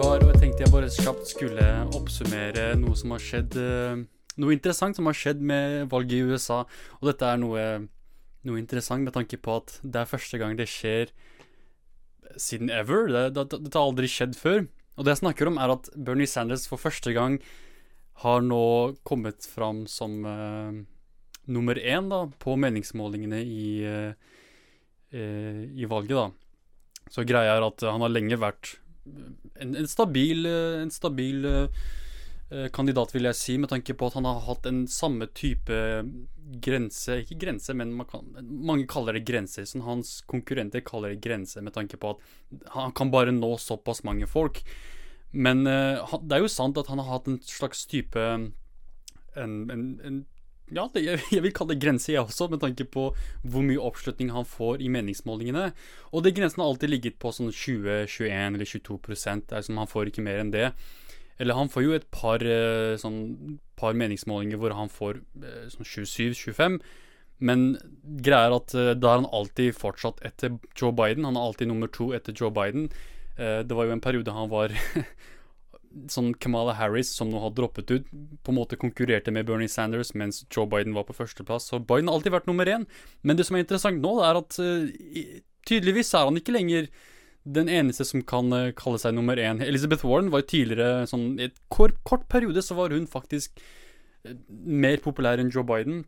det, Hivar? Og jeg tenkte jeg bare kjapt skulle oppsummere noe som har skjedd eh, Noe interessant som har skjedd med valget i USA. Og dette er noe, noe interessant med tanke på at det er første gang det skjer siden ever. Det, det, dette har aldri skjedd før. Og det jeg snakker om, er at Bernie Sanders for første gang har nå kommet fram som uh, nummer én da, på meningsmålingene i, uh, uh, i valget, da. Så greia er at han har lenge vært en, en stabil, en stabil kandidat, vil jeg si, med tanke på at han har hatt en samme type grense Ikke grense, men kan, mange kaller det grenser. Sånn hans konkurrenter kaller det grense, med tanke på at han kan bare nå såpass mange folk. Men uh, det er jo sant at han har hatt en slags type en, en, en ja, det, jeg vil kalle det grense, jeg også, med tanke på hvor mye oppslutning han får i meningsmålingene. Og de grensene har alltid ligget på sånn 20, 21 eller 22 Det er som Han får ikke mer enn det. Eller han får jo et par, eh, sånn, par meningsmålinger hvor han får eh, sånn 27-25. Men greia er at da er han alltid fortsatt etter Joe Biden. Han er alltid nummer to etter Joe Biden. Eh, det var jo en periode han var sånn Kamala Harris, som nå har droppet ut, på en måte konkurrerte med Bernie Sanders, mens Joe Biden var på førsteplass. Så Biden har alltid vært nummer én. Men det som er interessant nå, er at uh, tydeligvis er han ikke lenger den eneste som kan uh, kalle seg nummer én. Elizabeth Warren var tidligere sånn I et kort, kort, periode så var hun faktisk uh, mer populær enn Joe Biden.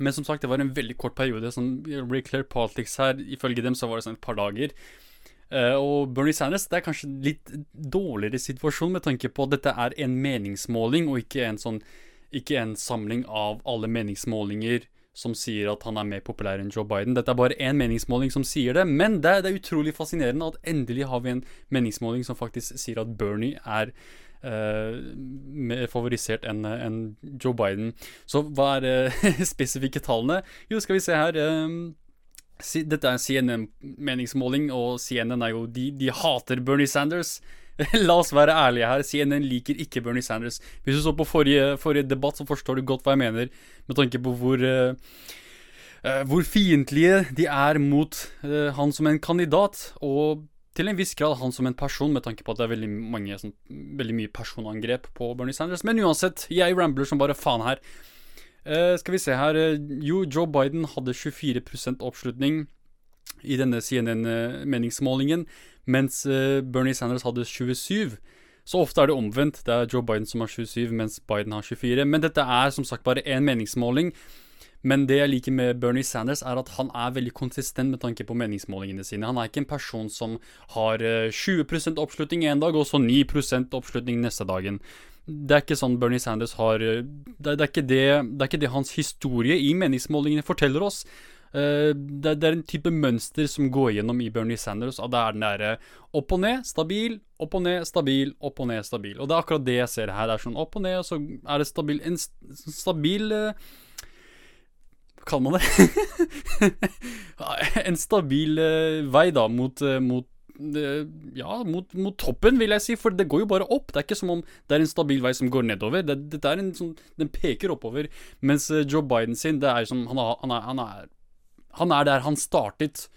Men som sagt, det var en veldig kort periode. Sånn Reclair Politics her, ifølge dem så var det sånn et par dager. Uh, og Bernie Sanders det er kanskje litt dårligere situasjon med tanke på at dette er en meningsmåling, og ikke en, sånn, ikke en samling av alle meningsmålinger som sier at han er mer populær enn Joe Biden. Dette er bare én meningsmåling som sier det, men det er, det er, utrolig fascinerende at endelig har vi en meningsmåling som faktisk sier at Bernie er uh, mer favorisert enn en Joe Biden. Så hva er uh, spesifikke tallene? Jo, skal vi se her. Um, dette er en CNN-meningsmåling, og CNN er jo de, de hater Bernie Sanders. La oss være ærlige her. CNN liker ikke Bernie Sanders. Hvis du så på forrige, forrige debatt, så forstår du godt hva jeg mener, med tanke på hvor uh, uh, Hvor fiendtlige de er mot uh, han som en kandidat, og til en viss grad han som en person, med tanke på at det er veldig, mange, sånn, veldig mye personangrep på Bernie Sanders. Men uansett, jeg rambler som bare faen her. Uh, skal vi se her uh, Jo, Joe Biden hadde 24% oppslutning i denne CNN-meningsmålingen, mens uh, Bernie Sanders hadde 27. Så ofte er det omvendt. Det er Joe Biden som har 27, mens Biden har 24. Men dette er som sagt bare én meningsmåling. Men det jeg liker med Bernie Sanders, er at han er veldig konsistent med tanke på meningsmålingene sine. Han er ikke en person som har 20% oppslutning en dag, og så 9% oppslutning neste dagen det er ikke sånn Bernie Sanders har det, det, er det, det er ikke det hans historie i meningsmålingene forteller oss. Uh, det, er en type mønster som går gjennom i Bernie Sanders. Og det er den derre opp og ned, stabil, opp og ned, stabil, opp og ned, stabil. Og det er akkurat det jeg ser her. Det er sånn opp og ned, og så er det stabil En stabil uh, kaller man det? en stabil uh, vei, da, mot, mot ja, mot, mot, toppen, vil jeg si. For det går jo bare opp. Det er ikke som om det er en stabil vei som går nedover. Det, det er en sånn, den peker oppover. Mens eh, Joe Biden sin, det er som han, er, han, er, han, er, han er der han startet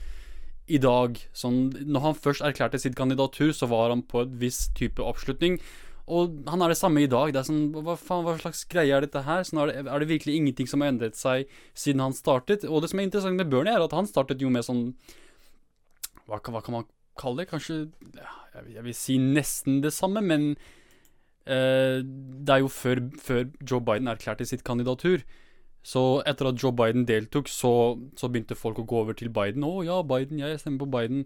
i dag. Sånn, når han først erklærte sitt kandidatur, så var han på et viss type oppslutning. Og han er det samme i dag. Det er sånn, Hva faen, hva slags greie er dette her? Sånn, er, det, er det virkelig ingenting som har endret seg siden han startet? Og det som er interessant med Bernie, er at han startet jo med sånn hva hva kan man Kall det kanskje Jeg vil si nesten det samme, men uh, det er jo før, før, Joe Biden erklærte sitt kandidatur. Så etter at Joe Biden deltok, så, så begynte folk å gå over til Biden. 'Å ja, Biden, jeg stemmer på Biden'.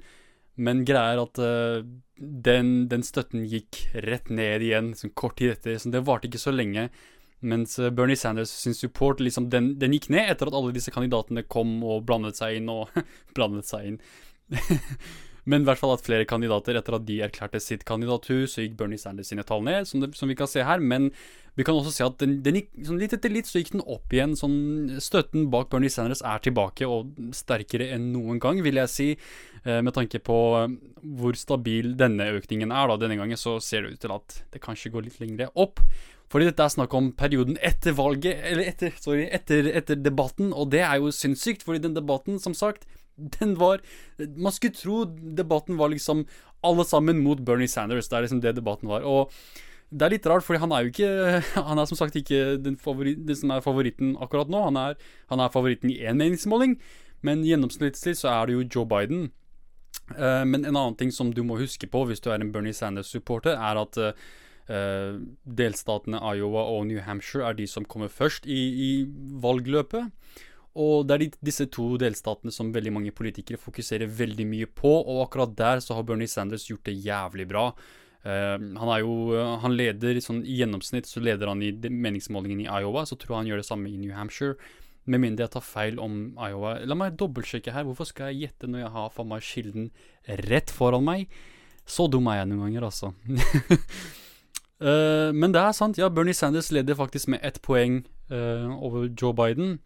Men greia er at uh, den, den, støtten gikk rett ned igjen sånn kort tid etter. Så det varte ikke så lenge. Mens uh, Bernie Sanders sin support liksom, den, den, gikk ned etter at alle disse kandidatene kom og blandet seg inn og blandet seg inn. Men i hvert fall at flere kandidater, etter at de erklærte sitt kandidatur, så gikk Bernie Sanders sine tall ned, som, det, som vi kan se her. Men vi kan også se at den, den gikk, sånn litt etter litt så gikk den opp igjen. Sånn, støtten bak Bernie Sanders er tilbake, og sterkere enn noen gang, vil jeg si. Eh, med tanke på eh, hvor stabil denne økningen er. da, Denne gangen så ser det ut til at det kanskje går litt lengre opp. Fordi dette er snakk om perioden etter valget, eller etter, sorry, etter, etter debatten, og det er jo sinnssykt, fordi den debatten, som sagt, den var Man skulle tro debatten var liksom alle sammen mot Bernie Sanders. Det er liksom det debatten var. Og det er litt rart, fordi han er jo ikke Han er som sagt ikke den, favoritt, den som er favoritten akkurat nå. Han er, han er favoritten i én meningsmåling, men gjennomsnittlig så er det jo Joe Biden. Uh, men en annen ting som du må huske på hvis du er en Bernie Sanders-supporter, er at uh, delstatene Iowa og New Hampshire er de som kommer først i, i valgløpet. Og det er disse to delstatene som veldig mange politikere fokuserer veldig mye på, og akkurat der så har Bernie Sanders gjort det jævlig bra. Uh, han er jo Han leder sånn i gjennomsnitt så leder han i meningsmålingen i Iowa, så tror jeg han gjør det samme i New Hampshire. Med mindre jeg tar feil om Iowa. La meg dobbeltsjekke her. Hvorfor skal jeg gjette når jeg har for meg kilden rett foran meg? Så dum er jeg noen ganger, altså. uh, men det er sant. Ja, Bernie Sanders leder faktisk med ett poeng uh, over Joe Biden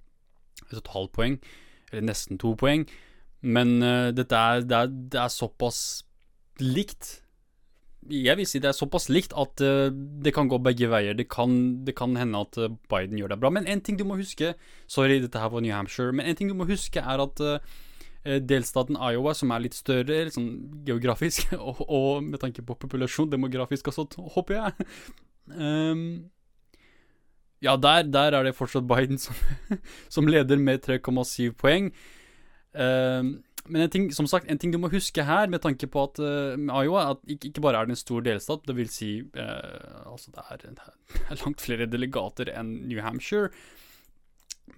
et halvt poeng, eller nesten to poeng. Men uh, dette er det, er det, er, såpass likt. Jeg vil si det er såpass likt at uh, det kan gå begge veier. Det kan, det kan hende at uh, Biden gjør det bra. Men en ting du må huske Sorry, dette her var New Hampshire. Men en ting du må huske, er at delstaten Iowa, som er litt større sånn geografisk, og, og, med tanke på populasjon, demografisk også, håper jeg um, Ja, der, der, er det fortsatt Biden som, som leder med 3,7 poeng. Uh, men en ting, som sagt, en ting du må huske her, med tanke på at uh, Iowa at ikke, ikke, bare er det en stor delstat, det vil si uh, altså det er, det er, langt flere delegater enn New Hampshire.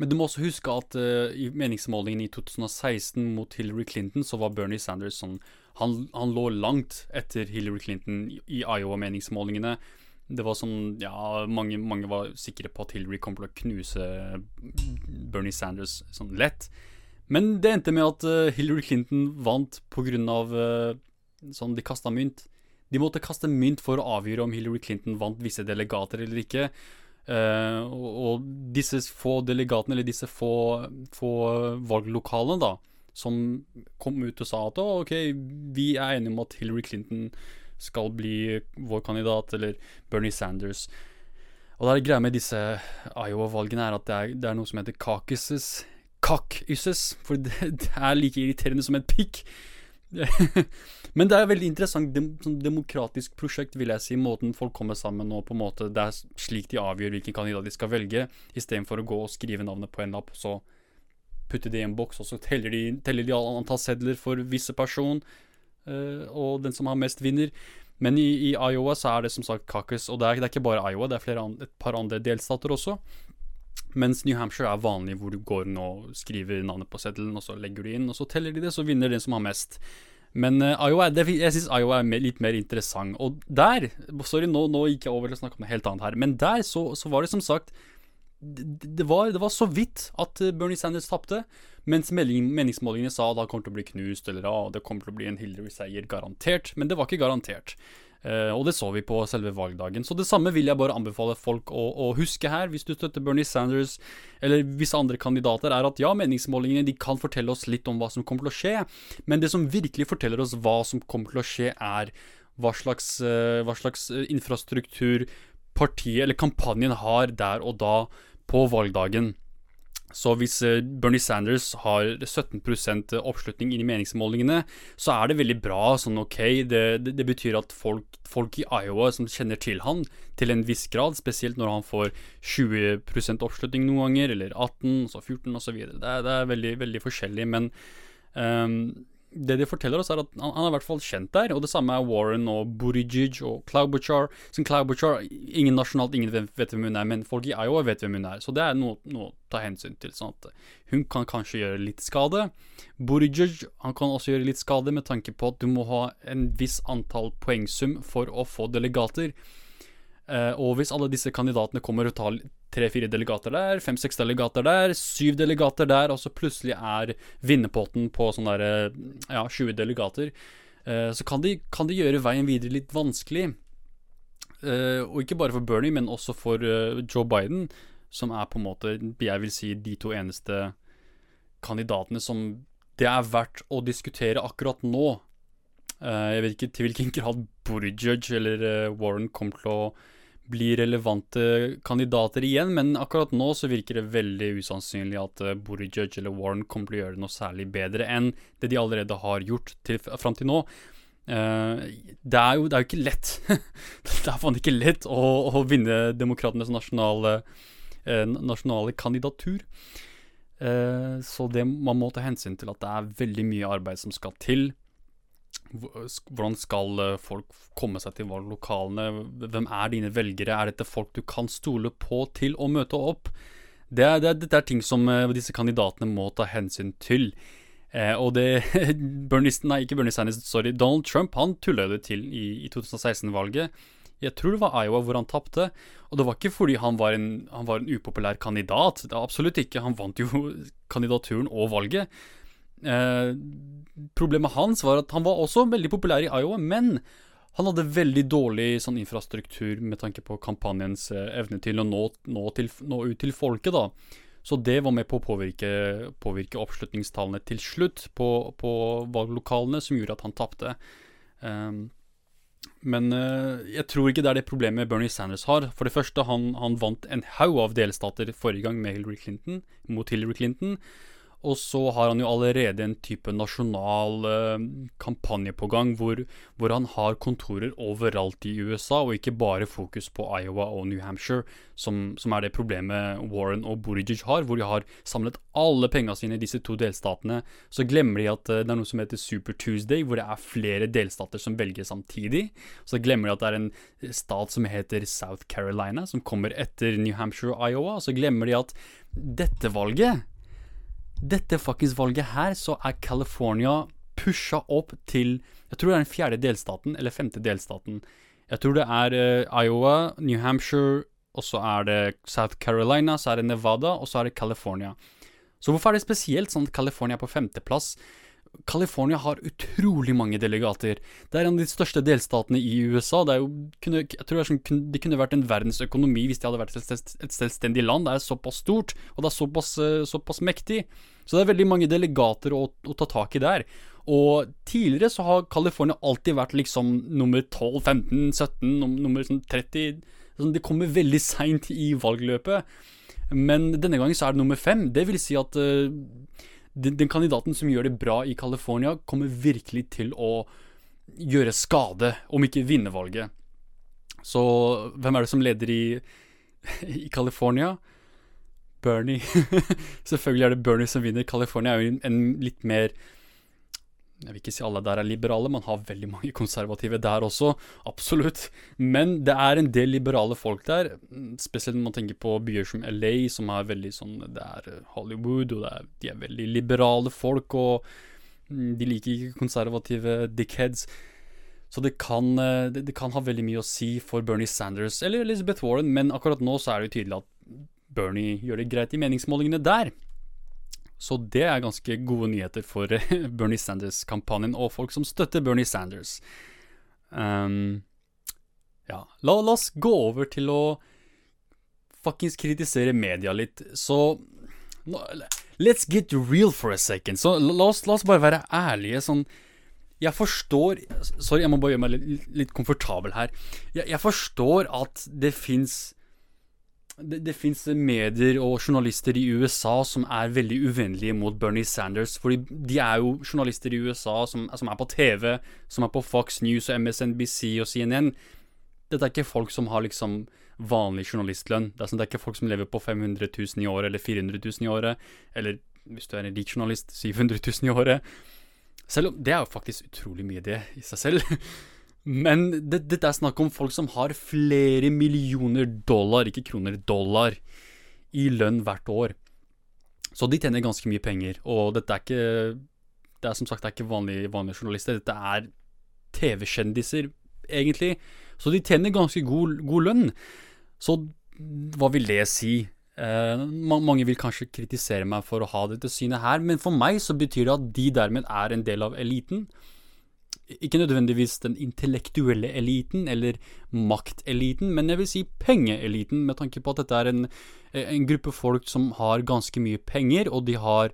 Men du må også huske at uh, i meningsmålingen i 2016 mot Hillary Clinton, så var Bernie Sanders sånn Han, han lå langt etter Hillary Clinton i, i Iowa-meningsmålingene. Det var sånn Ja, mange, mange, var sikre på at Hillary kom til å knuse Bernie Sanders sånn lett. Men det endte med at uh, Hillary Clinton vant pga. Uh, sånn de kasta mynt. De måtte kaste mynt for å avgjøre om Hillary Clinton vant visse delegater eller ikke. Uh, og, disse få delegatene, eller disse få, få valglokalene, da, som kom ut og sa at OK, vi er enige om at Hillary Clinton skal bli vår kandidat, eller Bernie Sanders. Og det er greia med disse Iowa-valgene, er at det er, det er, noe som heter kakises Caucuses, for det, det, er like irriterende som et pikk. Men det er et veldig interessant dem, sånn demokratisk prosjekt, vil jeg si. Måten folk kommer sammen nå, på en måte Det er slik de avgjør hvilken kandidat de skal velge, istedenfor å gå og skrive navnet på en lapp, så putte det i en boks, og så teller de, teller de antall sedler for visse person. Eh, og den som har mest, vinner. Men i, i, Iowa så er det som sagt caucus, og det er, det er ikke bare Iowa, det er flere, et par andre delstater også. Mens New Hampshire er vanlig, hvor du går inn og skriver navnet på seddelen, og så legger du inn, og så teller de det, så vinner den som har mest. Men uh, Iowa, det, jeg syns Iowa er litt mer interessant. Og der Sorry, nå, nå gikk jeg over til å snakke om noe helt annet her. Men der så, så var det som sagt det var, det var, så vidt at eh, Bernie Sanders tapte, mens meningsmålingene sa at han kommer til å bli knust, eller at det kommer til å bli en Hillary-seier, garantert. Men det var ikke garantert. Uh, og det så vi på selve valgdagen. Så det samme vil jeg bare anbefale folk å, å, huske her, hvis du støtter Bernie Sanders eller visse andre kandidater, er at ja, meningsmålingene de kan fortelle oss litt om hva som kommer til å skje, men det som virkelig forteller oss hva som kommer til å skje, er hva slags, uh, hva slags infrastruktur partiet eller kampanjen har der og da på valgdagen. Så hvis eh, Bernie Sanders har 17 oppslutning inn i meningsmålingene, så er det veldig bra. sånn ok, Det, det, det betyr at folk, folk, i Iowa som kjenner til han til en viss grad, spesielt når han får 20% oppslutning noen ganger, eller 18, så 14 osv. Det, det er veldig, veldig forskjellig, men um, det de forteller oss, er at han, han, er i hvert fall kjent der. Og det samme er Warren og Buttigieg og Klaubuchar. Som Klaubuchar ingen nasjonalt, ingen vet hvem hun er, men folk i Iowa vet hvem hun er. Så det er noe, noe å ta hensyn til. Sånn at hun kan kanskje gjøre litt skade. Buttigieg han kan også gjøre litt skade med tanke på at du må ha en viss antall poengsum for å få delegater. Uh, og hvis alle disse kandidatene kommer og tar tre-fire delegater der, fem-seks delegater der, syv delegater der, og så plutselig er vinnerpotten på sånn derre ja, 20 delegater, uh, så kan de, kan de, gjøre veien videre litt vanskelig. Uh, og ikke bare for Bernie, men også for Joe Biden, som er på en måte, jeg vil si, de to eneste kandidatene som det er verdt å diskutere akkurat nå. jeg vet ikke til hvilken grad Buttigieg eller Warren kommer til å bli relevante kandidater igjen, men akkurat nå så virker det veldig usannsynlig at uh, Buttigieg eller Warren kommer til å gjøre noe særlig bedre enn det de allerede har gjort til, fram til nå. Uh, det, er jo, det, er jo, ikke lett. det er faen ikke lett å, å vinne demokratenes nasjonale, uh, nasjonale kandidatur. Uh, så det, man må ta hensyn til at det er veldig mye arbeid som skal til hvordan skal eh, folk komme seg til valglokalene? Hvem er dine velgere? Er dette folk du kan stole på til å møte opp? Det er, det, det er ting som eh, disse kandidatene må ta hensyn til. Eh, og det Bernie, Nei, ikke Bernie Sanders, sorry. Donald Trump han tulla det til i, i 2016-valget. Jeg tror det var Iowa hvor han tapte. Og det var ikke fordi han var, en, han var en upopulær kandidat. Det absolutt ikke. Han vant jo kandidaturen og valget. Eh, problemet hans var at han var også veldig populær i Iowa, men han hadde veldig dårlig sånn, infrastruktur med tanke på kampanjens eh, evne til å nå, nå, til, nå, ut til folket. da. Så det var med på å påvirke, påvirke oppslutningstallene til slutt på, på, valglokalene, som gjorde at han tapte. Um, men uh, jeg tror ikke det er det problemet Bernie Sanders har. For det første, han, han vant en haug av delstater forrige gang med Hillary Clinton, mot Hillary Clinton. Og så har han jo allerede en type nasjonal eh, kampanje på gang, hvor, hvor, han har kontorer overalt i USA, og ikke bare fokus på Iowa og New Hampshire, som, som er det problemet Warren og Buttigieg har, hvor de har samlet alle pengene sine i disse to delstatene. Så glemmer de at eh, det er noe som heter Super Tuesday, hvor det er flere delstater som velger samtidig. Så glemmer de at det er en stat som heter South Carolina, som kommer etter New Hampshire og Iowa. Så glemmer de at dette valget dette faktisk valget her, så er California pusha opp til Jeg tror det er den fjerde delstaten, eller femte delstaten. Jeg tror det er uh, Iowa, New Hampshire, og så er det South Carolina, så er det Nevada, og så er det California. Så hvorfor er det spesielt sånn at California er på femteplass? California har utrolig mange delegater. Det er en av de største delstatene i USA. Det, jo, kunne, jeg tror sånn, det, kunne vært en verdensøkonomi hvis det hadde vært et selvstendig land. Det er såpass stort, og det er såpass, eh, såpass mektig. Så det er veldig mange delegater å, å, ta tak i der. Og tidligere så har California alltid vært liksom nummer 12, 15, 17, nummer sånn 30 sånn, Det kommer veldig seint i valgløpet. Men denne gangen så er det nummer fem. Det vil si at uh, den, den, kandidaten som gjør det bra i California, kommer virkelig til å gjøre skade, om ikke vinne valget. Så hvem er det som leder i, i California? Bernie. Selvfølgelig er det Bernie som vinner. California er jo en litt mer jeg vil ikke si alle der er liberale, man har veldig mange konservative der også, absolutt. Men det er en del liberale folk der, spesielt når man tenker på byer som LA, som er veldig sånn Det er Hollywood, og er, de er veldig liberale folk, og mm, de liker ikke konservative dickheads. Så det kan, eh, det, det kan ha veldig mye å si for Bernie Sanders eller Elizabeth Warren, men akkurat nå så er det jo tydelig at Bernie gjør det greit i meningsmålingene der. Så det er ganske gode nyheter for Bernie Sanders-kampanjen og folk som støtter Bernie Sanders. Um, ja, la, la, oss gå over til å fuckings kritisere media litt. Så Let's get real for a second. Så la oss, la oss bare være ærlige. Sånn Jeg forstår Sorry, jeg må bare gjøre meg litt, litt komfortabel her. Jeg, jeg forstår at det fins det, det fins medier og journalister i USA som er veldig uvennlige mot Bernie Sanders. Fordi de er jo journalister i USA som, som, er på TV, som er på Fox News og MSNBC og CNN. Dette er ikke folk som har liksom vanlig journalistlønn. Det er, sånn, det er ikke folk som lever på 500 000 i året eller 400 000 i året. Eller hvis du er en rik journalist, 700 000 i året. Selv om det er jo faktisk utrolig mye, det i seg selv. Men dette det er snakk om folk som har flere millioner dollar, ikke kroner, dollar, i lønn hvert år. Så de tjener ganske mye penger, og dette er ikke Det er som sagt ikke vanlige, vanlige journalister, dette er TV-kjendiser, egentlig. Så de tjener ganske god, god, lønn. Så hva vil det si? Eh, mange vil kanskje kritisere meg for å ha dette synet her, men for meg så betyr det at de dermed er en del av eliten ikke nødvendigvis den intellektuelle eliten eller makteliten, men jeg vil si pengeeliten, med tanke på at dette er en, en, gruppe folk som har ganske mye penger, og de har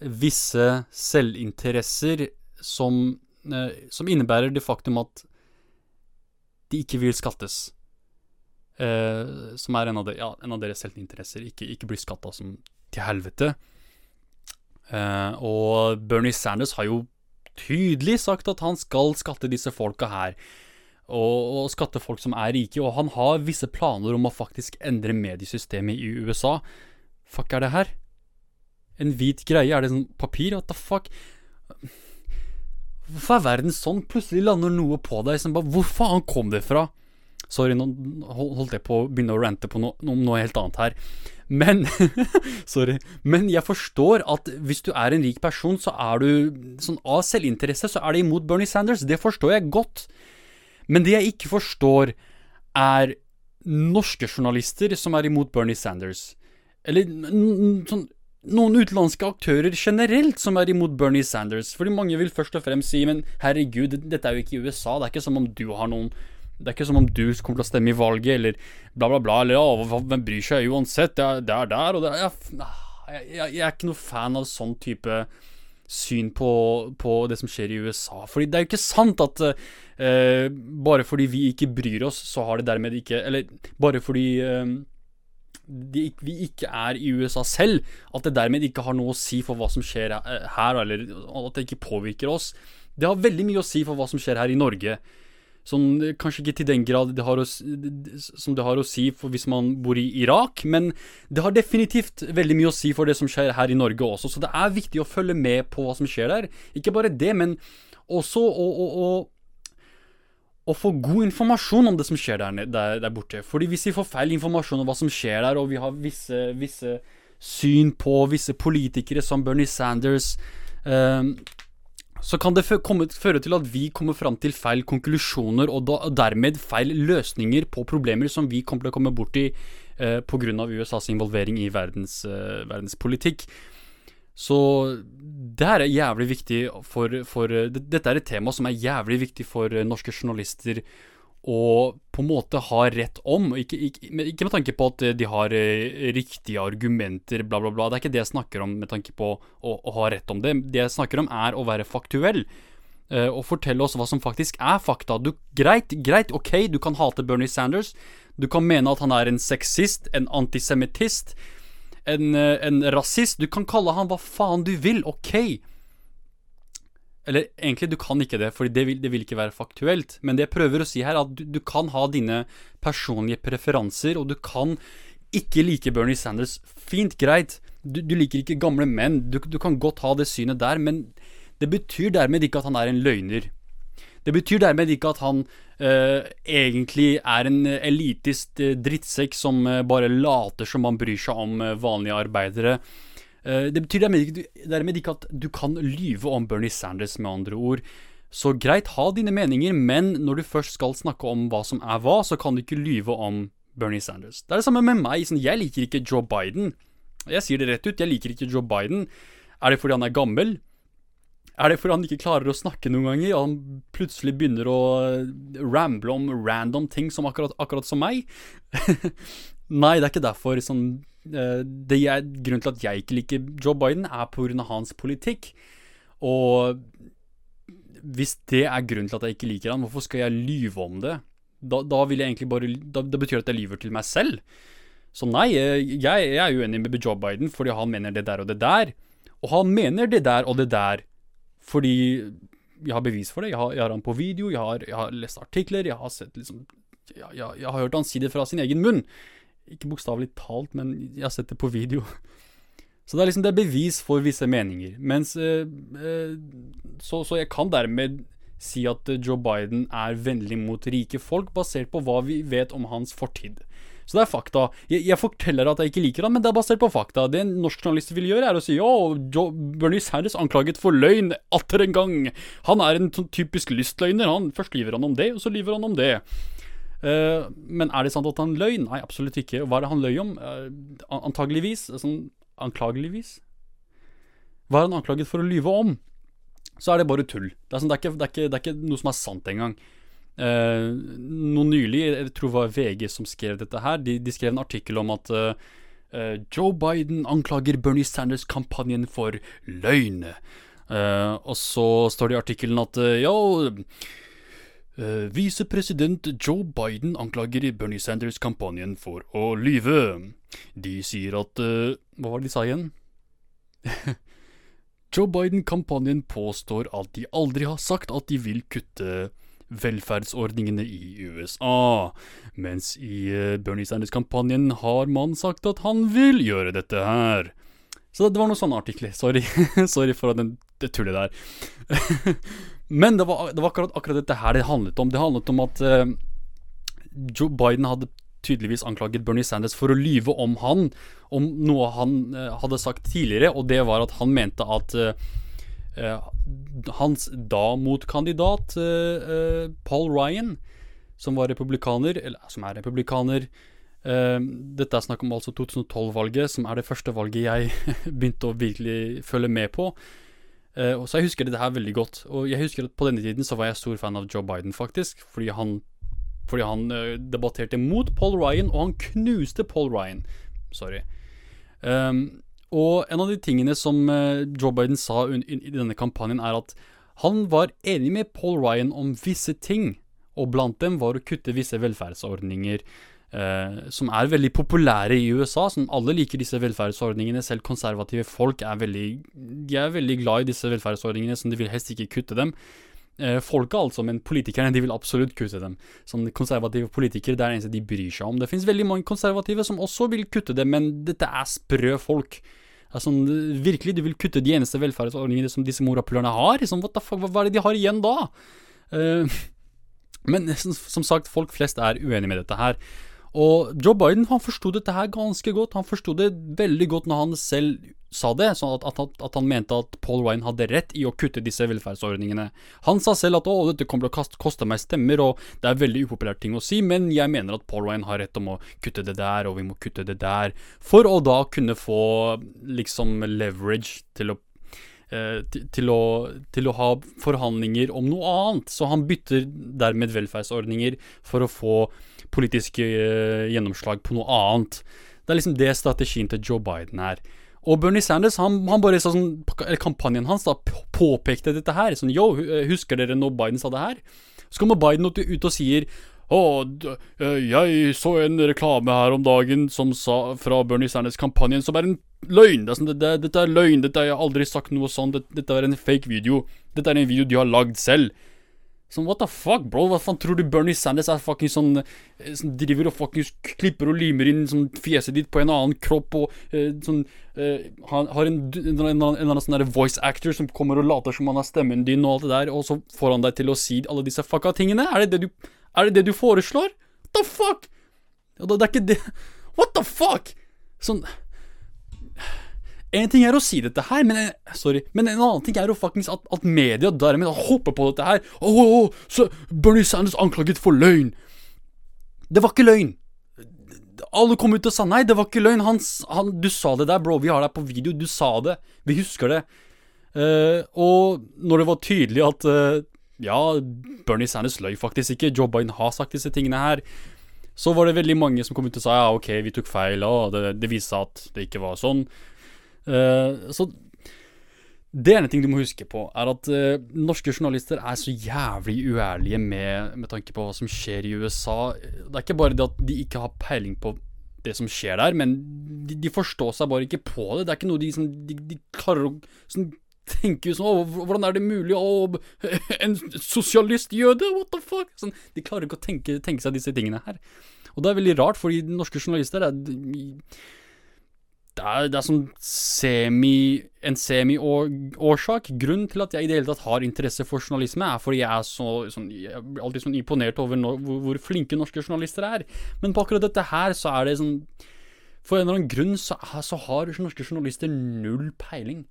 visse selvinteresser som, eh, som innebærer det faktum at de ikke vil skattes. Eh, som er en av, de, ja, en av deres selvinteresser. Ikke, ikke bli skatta som til helvete. Eh, og Bernie Sanders har jo tydelig sagt at han skal skatte disse folka her. Og, skatte folk som er rike. Og han har visse planer om å faktisk endre mediesystemet i USA. Fuck er det her? En hvit greie? Er det sånn papir? What the fuck? Hvorfor er verden sånn? Plutselig lander noe på deg som bare Hvor faen kom det fra? Sorry, nå holdt jeg på å begynne å rante på noe, noe helt annet her. Men Sorry. Men jeg forstår at hvis du er en rik person, så er du sånn av selvinteresse, så er det imot Bernie Sanders. Det forstår jeg godt. Men det jeg ikke forstår, er norske journalister som er imot Bernie Sanders. Eller sånn noen utenlandske aktører generelt som er imot Bernie Sanders. Fordi mange vil først og fremst si men herregud, dette er jo ikke USA. Det er ikke som om du har noen Det er ikke som om du kommer til å stemme i valget, eller bla, bla, bla. Eller ja, hvem bryr seg uansett? Det er, det er der, og det er jeg, jeg, jeg, er ikke noe fan av sånn type syn på, på, det som skjer i USA. Fordi det er jo ikke sant at uh, bare fordi vi ikke bryr oss, så har det dermed ikke Eller bare fordi uh, de, vi ikke er i USA selv, at det dermed ikke har noe å si for hva som skjer her, eller at det ikke påvirker oss. Det har veldig mye å si for hva som skjer her i Norge. Sånn, kanskje ikke til den grad det å, som det har å si hvis man bor i Irak, men det har definitivt veldig mye å si for det som skjer her i Norge også. Så det er viktig å følge med på hva som skjer der. Ikke bare det, men også å, å å få god informasjon om det som skjer der, der, der, borte. Fordi hvis vi får feil informasjon om hva som skjer der, og vi har visse, visse syn på visse politikere som Bernie Sanders eh, så kan det føre til at vi kommer fram til feil konklusjoner, og, da, dermed feil løsninger på problemer som vi kommer til å komme borti eh, pga. USAs involvering i verdens, eh, verdenspolitikk. Så det her er jævlig viktig for, for, Dette er et tema som er jævlig viktig for norske journalister å på en måte ha rett om. Ikke, ikke, ikke med tanke på at de har eh, riktige argumenter, bla, bla, bla. Det er ikke det jeg snakker om med tanke på å, å ha rett om det. Det jeg snakker om, er å være faktuell. Uh, og fortelle oss hva som faktisk er fakta. Du, greit, greit, ok, du kan hate Bernie Sanders. Du kan mene at han er en sexist, en antisemittist en, eh, en rasist. Du kan kalle han hva faen du vil, ok. Eller egentlig, du kan ikke det, for det vil, det vil ikke være faktuelt. Men det jeg prøver å si her, er at du, du kan ha dine personlige preferanser, og du kan ikke like Bernie Sanders. Fint, greit. Du, du liker ikke gamle menn. Du, du, kan godt ha det synet der, men det betyr dermed ikke at han er en løgner. Det betyr dermed ikke at han uh, egentlig er en elitist uh, drittsekk som uh, bare later som han bryr seg om vanlige arbeidere. Det betyr dermed ikke, at du kan lyve om Bernie Sanders, med andre ord. Så greit, ha dine meninger, men når du først skal snakke om hva som er hva, så kan du ikke lyve om Bernie Sanders. Det er det samme med meg. Sånn, jeg liker ikke Joe Biden. Jeg sier det rett ut, jeg liker ikke Joe Biden. Er det fordi han er gammel? Er det fordi han ikke klarer å snakke noen ganger, og han plutselig begynner å ramble om random ting som akkurat, akkurat som meg? Nei, det er ikke derfor. Sånn, eh, det jeg, grunnen til at jeg ikke liker Joe Biden, er pga. hans politikk. Og hvis det er grunnen til at jeg ikke liker han, hvorfor skal jeg lyve om det? Da, da vil jeg egentlig bare da, Det betyr at jeg lyver til meg selv. Så nei, jeg, jeg er uenig med Joe Biden fordi han mener det der og det der. Og han mener det der og det der fordi jeg har bevis for det. Jeg har, jeg har han på video, jeg har, jeg har, lest artikler, jeg har sett liksom jeg, jeg, har hørt han si det fra sin egen munn. Ikke bokstavelig talt, men jeg har sett det på video. Så det er liksom det er bevis for visse meninger. Mens eh, eh, så, så, jeg kan dermed si at Joe Biden er vennlig mot rike folk, basert på hva vi vet om hans fortid. Så det er fakta. Jeg, jeg, forteller at jeg ikke liker han, men det er basert på fakta. Det en norsk journalist vil gjøre, er å si å, Bernie Sanders anklaget for løgn atter en gang. Han er en typisk lystløgner. Han Først lyver han om det, og så lyver han om det. Uh, men er det sant at han løy? Nei, absolutt ikke. Hva er det han løy om? Uh, antageligvis. Sånn anklageligvis? Hva er han anklaget for å lyve om? Så er det bare tull. Det er, sånn, det er, ikke, det er, ikke, det er ikke, noe som er sant engang. Uh, noe nylig, jeg tror det var VG som skrev dette her, de, de skrev en artikkel om at uh, Joe Biden anklager Bernie Sanders-kampanjen for løgn. Uh, og så står det i artikkelen at yo, Uh, Visepresident Joe Biden anklager Bernie Sanders-kampanjen for å lyve. De sier at uh, Hva var det de sa igjen? Joe Biden-kampanjen påstår at de aldri har sagt at de vil kutte velferdsordningene i USA, mens i uh, Bernie Sanders-kampanjen har man sagt at han vil gjøre dette her. Så det, det var noe sånn artikler. Sorry, Sorry for den, det tullet der. Men det var, det var akkurat, akkurat, dette her det handlet om. Det handlet om at uh, Joe Biden hadde tydeligvis anklaget Bernie Sanders for å lyve om han, om noe han uh, hadde sagt tidligere, og det var at han mente at uh, hans da motkandidat Paul Ryan, som var republikaner, eller som er republikaner Dette er snakk om altså 2012-valget, som er det første valget jeg begynte å virkelig følge med på. Uh, så jeg husker det her veldig godt. Og jeg husker at på denne tiden så var jeg stor fan av Joe Biden, faktisk. Fordi han, fordi han uh, debatterte mot Paul Ryan, og han knuste Paul Ryan. Sorry. Um, og en av de tingene som uh, Joe Biden sa i, denne kampanjen, er at han var enig med Paul Ryan om visse ting. Og blant dem var å kutte visse velferdsordninger eh, som er veldig populære i USA. Som alle liker disse velferdsordningene. Selv konservative folk er veldig, de er veldig glad i disse velferdsordningene, som de vil helst ikke kutte dem. Eh, folket altså, men politikerne de vil absolutt kutte dem. Som konservative politikere, det er det eneste de bryr seg om. Det finnes veldig mange konservative som også vil kutte dem, men dette er sprø folk. Altså, virkelig, du vil kutte de eneste velferdsordningene som disse morapulerne har? Liksom, what the fuck, hva er det de har igjen da? Uh, men som, som sagt, folk flest er uenig med dette her. Og Joe Biden han forsto dette her ganske godt. Han forsto det veldig godt når han selv sa det, sånn at, at, at, han mente at Paul Ryan hadde rett i å kutte disse velferdsordningene. Han sa selv at å, dette kommer til å koste meg stemmer, og det er veldig upopulært ting å si, men jeg mener at Paul Ryan har rett om å kutte det der, og vi må kutte det der, for å da kunne få liksom leverage til å til å, til å, ha forhandlinger om noe annet. Så han bytter dermed velferdsordninger for å få politiske uh, gjennomslag på noe annet. Det er liksom det strategien til Joe Biden er. Og Bernie Sanders, han, han bare sånn Kampanjen hans da påpekte dette her. Sånn Yo, eh, husker dere når Biden sa det her? Så kommer Biden ut og sier å, eh, jeg så en reklame her om dagen som sa fra Bernie Sanders-kampanjen som er en løgn. Det er sånn, det, det, dette er løgn, dette har jeg aldri sagt noe sånt, dette, dette er en fake video. Dette er en video de har lagd selv. Sånn, what the fuck, bro? Hva faen tror du Bernie Sanders er fucking sånn eh, Som driver og fucking klipper og limer inn sånn fjeset ditt på en annen kropp og eh, sånn eh, Han har en, en, en, en annen sånn voice actor som kommer og later som han har stemmen din og alt det der, og så får han deg til å si alle disse fucka tingene? Er det det du, er det det du foreslår? What the fuck? Det, det er ikke det What the fuck? Sånn en ting er å si dette her, men, sorry, men en annen ting er jo faktisk at, at media dermed hopper på dette her. Åh, oh, oh, så Bernie Sanders anklaget for løgn. Det var ikke løgn. Alle kom ut og sa nei, det var ikke løgn. Han, han, du sa det der, bro. Vi har deg på video. Du sa det. Vi husker det. Uh, og når det var tydelig at uh, ja, Bernie Sanders løy faktisk ikke, Joe Biden har sagt disse tingene her, så var det veldig mange som kom ut og sa ja, ok, vi tok feil, og det, det viste seg at det ikke var sånn. Uh, så det ene ting du må huske på, er at uh, norske journalister er så jævlig uærlige med, med, tanke på hva som skjer i USA. Det er ikke bare det at de ikke har peiling på det som skjer der, men de, de forstår seg bare ikke på det. Det er ikke noe de, som, de, de klarer å sånn, tenke sånn Hvordan er det mulig å En sosialist-jøde? What the fuck? Sånn, de klarer ikke å tenke, tenke, seg disse tingene her. Og det er veldig rart, fordi norske journalister er det er, det er sånn semi, en semi-årsak. Grunnen til at jeg i det hele tatt har interesse for journalisme, er fordi jeg er så, sånn, jeg er alltid sånn imponert over no, hvor, hvor, flinke norske journalister er. Men på akkurat dette her, så er det sånn For en eller annen grunn så, så har norske journalister null peiling.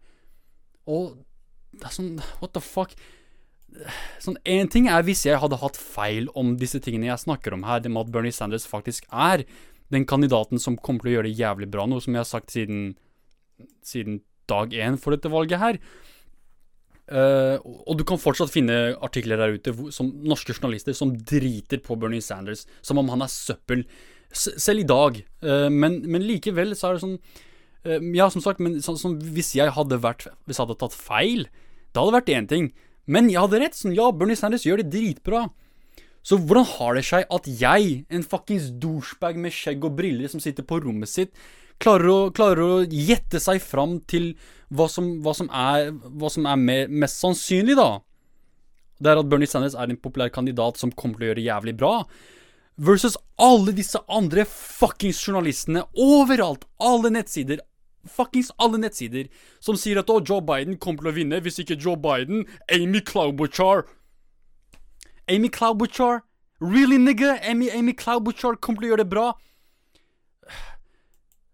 Og det er sånn What the fuck? Sånn, Én ting er hvis jeg hadde hatt feil om disse tingene jeg snakker om her, det med at Bernie Sanders faktisk er den kandidaten som kommer til å gjøre det jævlig bra, noe som jeg har sagt siden, siden dag én for dette valget her. Uh, og du kan fortsatt finne artikler der ute som norske journalister som driter på Bernie Sanders som om han er søppel, S selv i dag. Uh, men, men, likevel så er det sånn uh, Ja, som sagt, men så, så, hvis jeg hadde vært Hvis jeg hadde tatt feil, da hadde det vært én ting. Men jeg hadde rett. Sånn, ja, Bernie Sanders gjør det dritbra. Så hvordan har det seg at jeg, en fuckings douchebag med skjegg og briller som sitter på rommet sitt, klarer å, klarer å gjette seg fram til hva som, hva som er, hva som er mer, mest sannsynlig, da? Det er at Bernie Sanders er en populær kandidat som kommer til å gjøre jævlig bra. Versus alle disse andre fuckings journalistene overalt. Alle nettsider. Fuckings alle nettsider som sier at å, Joe Biden kommer til å vinne. Hvis ikke Joe Biden, Amy Klobuchar Amy Klobuchar? Really, nigga? Amy, Amy Klobuchar kommer til å gjøre det bra?